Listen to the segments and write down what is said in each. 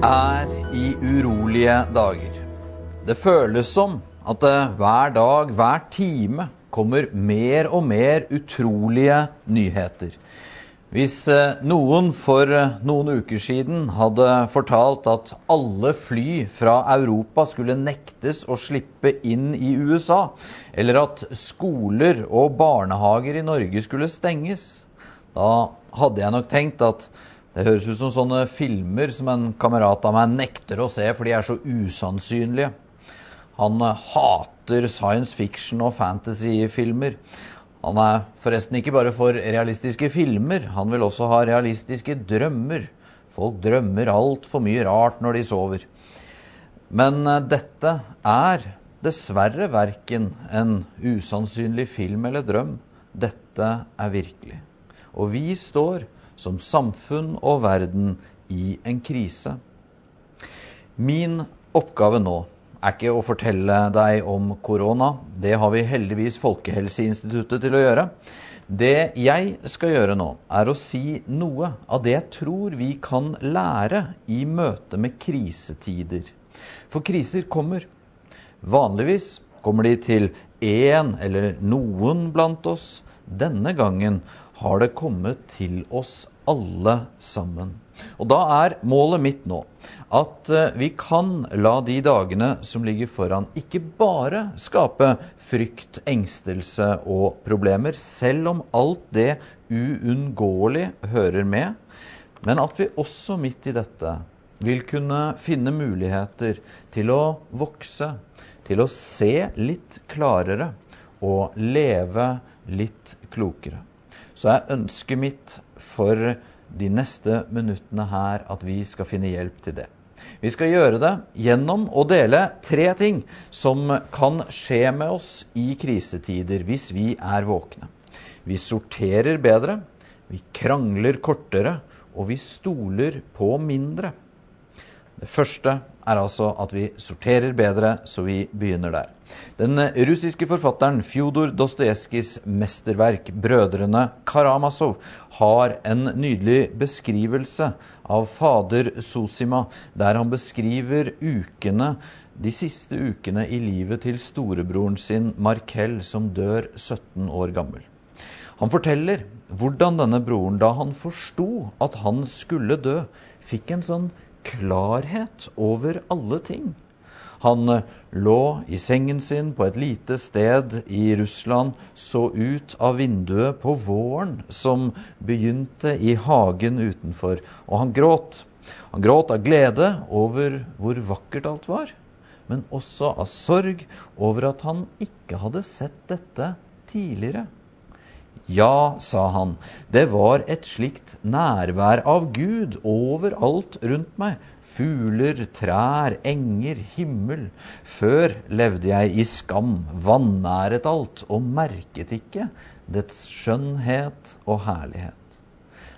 er i urolige dager. Det føles som at det hver dag, hver time, kommer mer og mer utrolige nyheter. Hvis eh, noen for eh, noen uker siden hadde fortalt at alle fly fra Europa skulle nektes å slippe inn i USA, eller at skoler og barnehager i Norge skulle stenges, da hadde jeg nok tenkt at det høres ut som sånne filmer som en kamerat av meg nekter å se, for de er så usannsynlige. Han eh, hater science fiction og fantasy-filmer. Han er forresten ikke bare for realistiske filmer, han vil også ha realistiske drømmer. Folk drømmer altfor mye rart når de sover. Men eh, dette er dessverre verken en usannsynlig film eller drøm. Dette er virkelig. Og vi står som samfunn og verden i en krise. Min oppgave nå er ikke å fortelle deg om korona. Det har vi heldigvis Folkehelseinstituttet til å gjøre. Det jeg skal gjøre nå, er å si noe av det jeg tror vi kan lære i møte med krisetider. For kriser kommer. Vanligvis kommer de til én eller noen blant oss. Denne gangen har det kommet til oss alle sammen. Og da er målet mitt nå at eh, vi kan la de dagene som ligger foran, ikke bare skape frykt, engstelse og problemer, selv om alt det uunngåelig hører med, men at vi også midt i dette vil kunne finne muligheter til å vokse, til å se litt klarere og leve litt klokere. Så er ønsket mitt for de neste minuttene her at vi skal finne hjelp til det. Vi skal gjøre det gjennom å dele tre ting som kan skje med oss i krisetider hvis vi er våkne. Vi sorterer bedre, vi krangler kortere, og vi stoler på mindre. Det første er altså at vi sorterer bedre, så vi begynner der. Den russiske forfatteren Fjodor Dostojevskijs mesterverk 'Brødrene Karamazov' har en nydelig beskrivelse av fader Sosima, der han beskriver ukene, de siste ukene i livet til storebroren sin Markel, som dør 17 år gammel. Han forteller hvordan denne broren, da han forsto at han skulle dø, fikk en sånn klarhet over alle ting. Han eh, lå i sengen sin på et lite sted i Russland, så ut av vinduet på våren som begynte i hagen utenfor, og han gråt. Han gråt av glede over hvor vakkert alt var, men også av sorg over at han ikke hadde sett dette tidligere. Ja, sa han, det var et slikt nærvær av Gud overalt rundt meg. Fugler, trær, enger, himmel. Før levde jeg i skam, vanæret alt, og merket ikke dets skjønnhet og herlighet.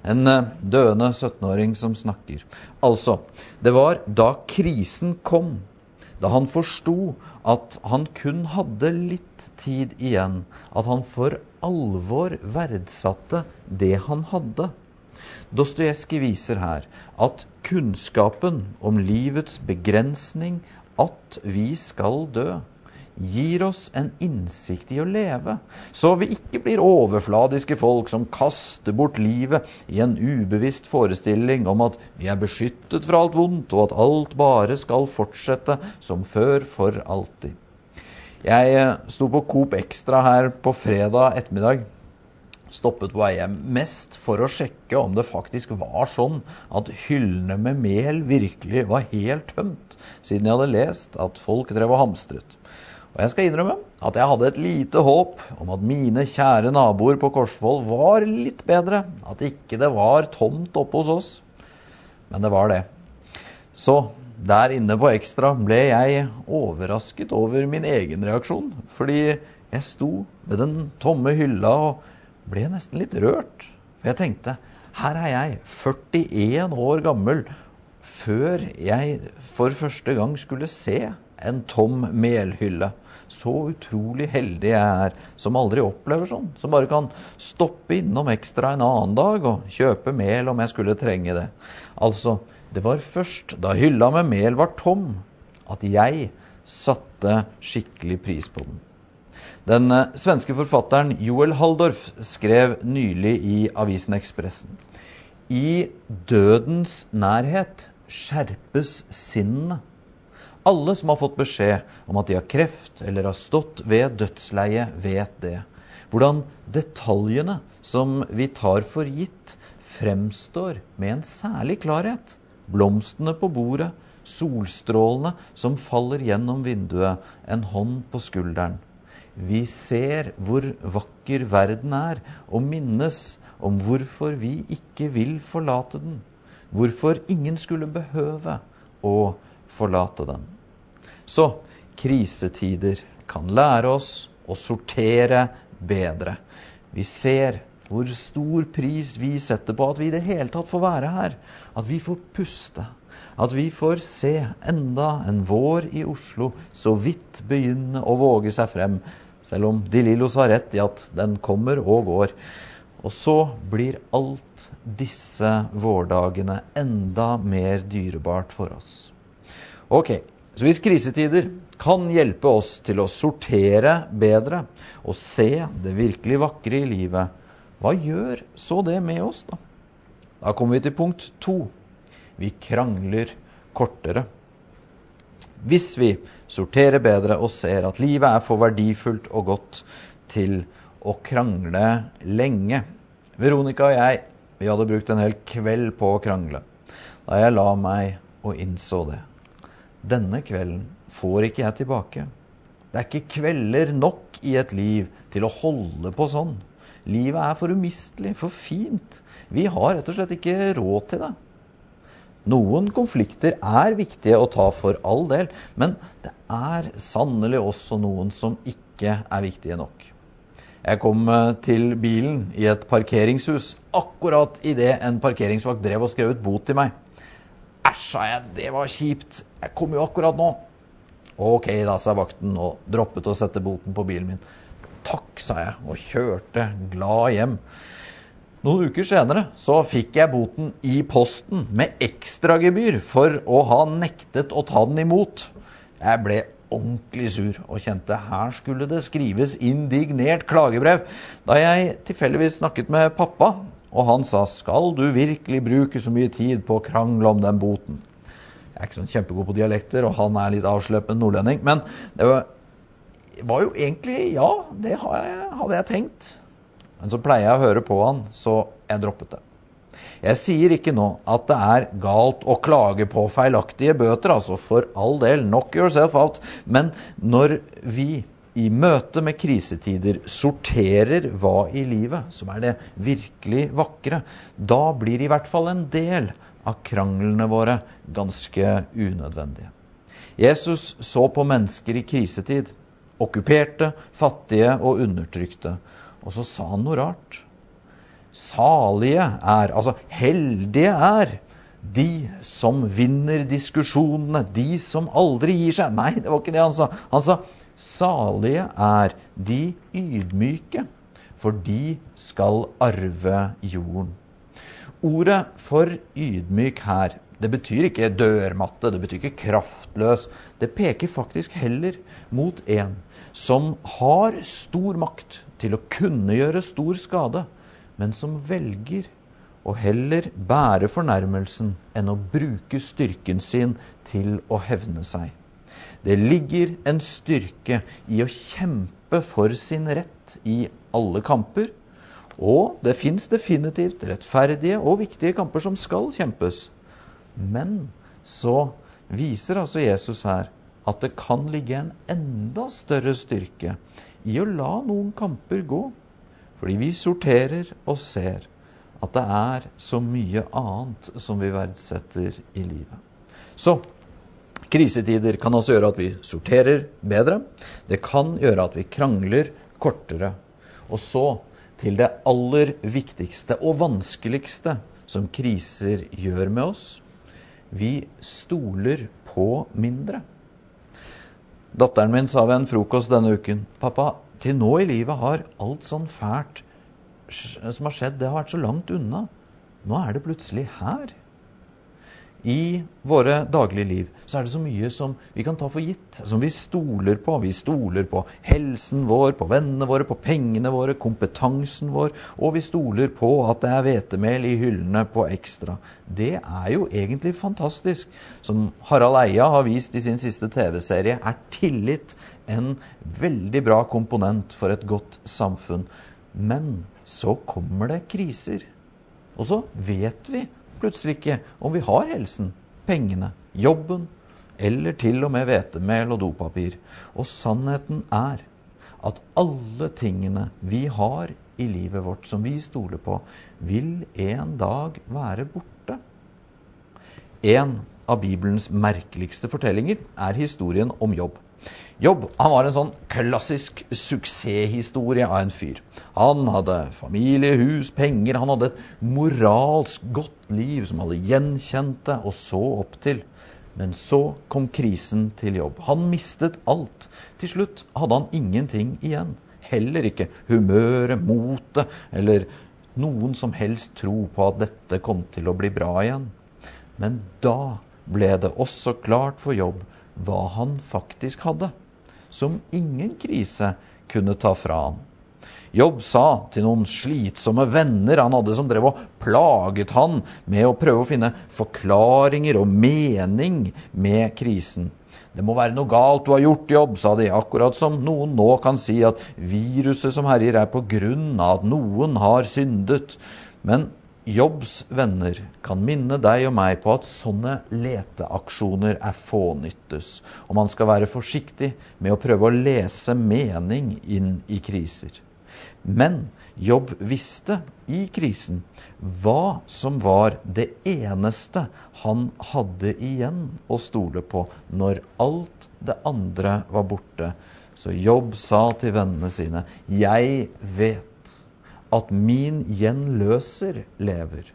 En eh, døende 17-åring som snakker. Altså, det var da krisen kom da han forsto at han kun hadde litt tid igjen, at han for alvor verdsatte det han hadde. Dostojevskij viser her at kunnskapen om livets begrensning, at vi skal dø, gir oss en innsikt i å leve, så vi ikke blir overfladiske folk som kaster bort livet i en ubevisst forestilling om at vi er beskyttet fra alt vondt, og at alt bare skal fortsette som før for alltid. Jeg eh, sto på Coop Extra her på fredag ettermiddag. Stoppet på vei hjem mest for å sjekke om det faktisk var sånn at hyllene med mel virkelig var helt tømt, siden jeg hadde lest at folk drev og hamstret. Og jeg skal innrømme at jeg hadde et lite håp om at mine kjære naboer på Korsvoll var litt bedre. At ikke det var tomt oppe hos oss. Men det var det. Så der inne på Ekstra ble jeg overrasket over min egen reaksjon. Fordi jeg sto ved den tomme hylla og ble nesten litt rørt. For jeg tenkte her er jeg, 41 år gammel, før jeg for første gang skulle se en tom melhylle. Så utrolig heldig jeg er som aldri opplever sånn. Som bare kan stoppe innom ekstra en annen dag og kjøpe mel om jeg skulle trenge det. Altså, Det var først da hylla med mel var tom, at jeg satte skikkelig pris på den. Den eh, svenske forfatteren Joel Halldorf skrev nylig i avisen Ekspressen. I dødens nærhet skjerpes sinnene. Alle som har fått beskjed om at de har kreft eller har stått ved dødsleiet, vet det. Hvordan detaljene som vi tar for gitt, fremstår med en særlig klarhet. Blomstene på bordet, solstrålene som faller gjennom vinduet, en hånd på skulderen. Vi ser hvor vakker verden er, og minnes om hvorfor vi ikke vil forlate den. Hvorfor ingen skulle behøve å forlate den. Så krisetider kan lære oss å sortere bedre. Vi ser hvor stor pris vi setter på at vi i det hele tatt får være her. At vi får puste. At vi får se enda en vår i Oslo så vidt begynne å våge seg frem. Selv om De Lillos har rett i at den kommer og går. Og så blir alt disse vårdagene enda mer dyrebart for oss. Ok, så hvis krisetider kan hjelpe oss til å sortere bedre og se det virkelig vakre i livet, hva gjør så det med oss, da? Da kommer vi til punkt to. Vi krangler kortere. Hvis vi sorterer bedre og ser at livet er for verdifullt og godt til å krangle lenge. Veronica og jeg vi hadde brukt en hel kveld på å krangle da jeg la meg og innså det. Denne kvelden får ikke jeg tilbake. Det er ikke kvelder nok i et liv til å holde på sånn. Livet er for umistelig, for fint. Vi har rett og slett ikke råd til det. Noen konflikter er viktige å ta for all del, men det er sannelig også noen som ikke er viktige nok. Jeg kom eh, til bilen i et parkeringshus akkurat idet en parkeringsvakt drev og skrev ut bot til meg. Æsj, sa jeg, det var kjipt. Jeg kom jo akkurat nå. Ok, da, sa vakten og droppet å sette boten på bilen min. Takk, sa jeg og kjørte glad hjem. Noen uker senere så fikk jeg boten i posten med ekstragebyr for å ha nektet å ta den imot. Jeg ble ordentlig sur og kjente her skulle det skrives indignert klagebrev. Da jeg tilfeldigvis snakket med pappa og han sa skal du virkelig bruke så mye tid på å krangle om den boten? Jeg er ikke sånn kjempegod på dialekter, og han er litt avsløpet nordlending. Men det var, var, jo egentlig ja, det hadde jeg tenkt. Men så pleier jeg å høre på han, så jeg droppet det. Jeg sier ikke nå at det er galt å klage på feilaktige bøter, altså for all del, knock yourself out. Men når vi i møte med krisetider sorterer hva i livet som er det virkelig vakre, da blir i hvert fall en del av kranglene våre ganske unødvendige. Jesus så på mennesker i krisetid, okkuperte, fattige og undertrykte, og så sa han noe rart. Salige er, altså heldige er, de som vinner diskusjonene, de som aldri gir seg. Nei, det var ikke det han sa. Han sa Salige er de ydmyke, for de skal arve jorden. Ordet for ydmyk her, det betyr ikke dørmatte, det betyr ikke kraftløs. Det peker faktisk heller mot en som har stor makt til å kunne gjøre stor skade, men som velger å heller bære fornærmelsen enn å bruke styrken sin til å hevne seg. Det ligger en styrke i å kjempe for sin rett i alle kamper. Og det fins definitivt rettferdige og viktige kamper som skal kjempes. Men så viser altså Jesus her at det kan ligge en enda større styrke i å la noen kamper gå. Fordi vi sorterer og ser at det er så mye annet som vi verdsetter i livet. Så Krisetider kan altså gjøre at vi sorterer bedre. Det kan gjøre at vi krangler kortere. Og så til det aller viktigste og vanskeligste som kriser gjør med oss. Vi stoler på mindre. Datteren min sa ved en frokost denne uken Pappa, til nå i livet har alt sånn fælt som har skjedd, det har vært så langt unna. Nå er det plutselig her. I våre daglige liv, så er det så mye som vi kan ta for gitt, som vi stoler på. Vi stoler på helsen vår, på vennene våre, på pengene våre, kompetansen vår, og vi stoler på at det er hvetemel i hyllene på Ekstra. Det er jo egentlig fantastisk. Som Harald Eia har vist i sin siste TV-serie, er tillit en veldig bra komponent for et godt samfunn. Men så kommer det kriser. Og så vet vi plutselig ikke om vi har helsen, pengene, jobben eller til og med hvetemel og dopapir. Og sannheten er at alle tingene vi har i livet vårt som vi stoler på, vil en dag være borte. En av Bibelens merkeligste fortellinger er historien om jobb. Jobb han var en sånn klassisk suksesshistorie av en fyr. Han hadde familie, hus, penger. Han hadde et moralsk godt liv som alle gjenkjente og så opp til. Men så kom krisen til jobb. Han mistet alt. Til slutt hadde han ingenting igjen. Heller ikke humøret, motet eller noen som helst tro på at dette kom til å bli bra igjen. Men da ble det også klart for jobb hva han faktisk hadde som ingen krise kunne ta fra han. Jobb sa til noen slitsomme venner han hadde som drev og plaget han med å prøve å finne forklaringer og mening med krisen. Det må være noe galt du har gjort, Jobb, sa de, akkurat som noen nå kan si at viruset som herjer er på grunn av at noen har syndet. Men Jobbs venner kan minne deg og meg på at sånne leteaksjoner er fånyttes, og man skal være forsiktig med å prøve å lese mening inn i kriser. Men Jobb visste i krisen hva som var det eneste han hadde igjen å stole på når alt det andre var borte. Så Jobb sa til vennene sine, 'Jeg vet' at min gjenløser lever.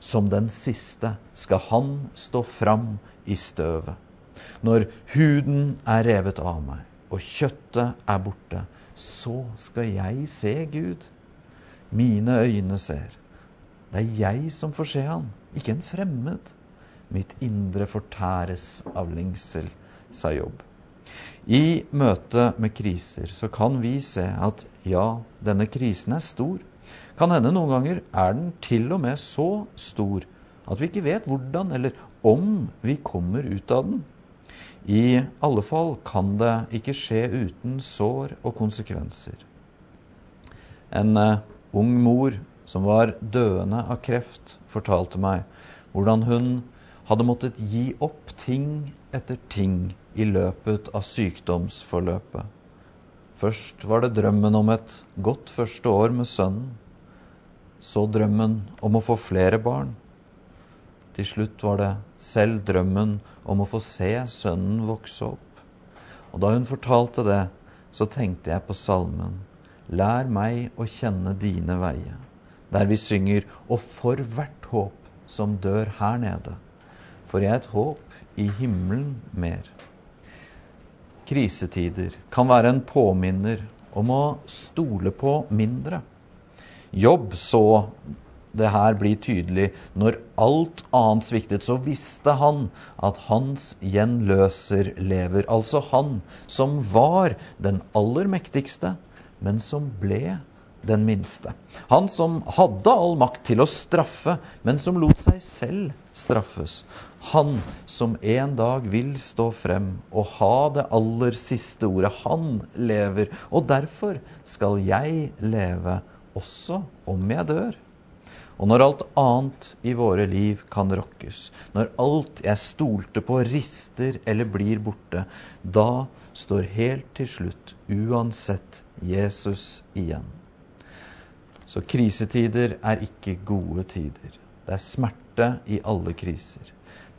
Som den siste skal han stå fram i støvet. Når huden er revet av meg og kjøttet er borte, så skal jeg se Gud. Mine øyne ser. Det er jeg som får se han, ikke en fremmed. Mitt indre fortæres av lengsel, sa Jobb. I møte med kriser så kan vi se at ja, denne krisen er stor. Kan hende noen ganger er den til og med så stor at vi ikke vet hvordan eller om vi kommer ut av den. I alle fall kan det ikke skje uten sår og konsekvenser. En uh, ung mor som var døende av kreft, fortalte meg hvordan hun hadde måttet gi opp ting etter ting i løpet av sykdomsforløpet. Først var det drømmen om et godt første år med sønnen. Så drømmen om å få flere barn. Til slutt var det selv drømmen om å få se sønnen vokse opp. Og da hun fortalte det, så tenkte jeg på salmen Lær meg å kjenne dine veier, der vi synger Og for hvert håp som dør her nede får jeg et håp i himmelen mer. Krisetider kan være en påminner om å stole på mindre. Jobb så det her bli tydelig. Når alt annet sviktet, så visste han at hans gjenløser lever. Altså han som var den aller mektigste, men som ble den minste. Han som hadde all makt til å straffe, men som lot seg selv straffes. Han som en dag vil stå frem og ha det aller siste ordet. Han lever. Og derfor skal jeg leve også om jeg dør. Og når alt annet i våre liv kan rokkes, når alt jeg stolte på rister eller blir borte, da står helt til slutt uansett Jesus igjen. Så krisetider er ikke gode tider. Det er smerte i alle kriser.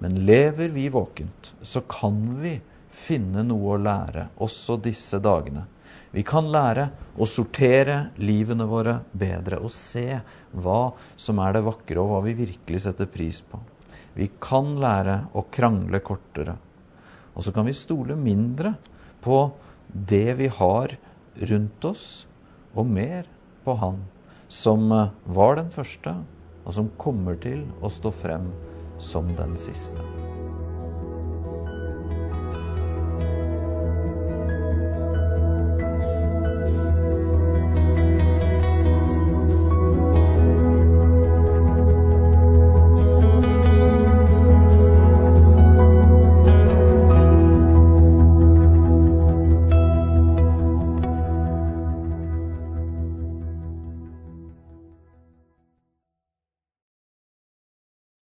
Men lever vi våkent, så kan vi finne noe å lære også disse dagene. Vi kan lære å sortere livene våre bedre og se hva som er det vakre, og hva vi virkelig setter pris på. Vi kan lære å krangle kortere. Og så kan vi stole mindre på det vi har rundt oss, og mer på Han som eh, var den første, og som kommer til å stå frem som den siste.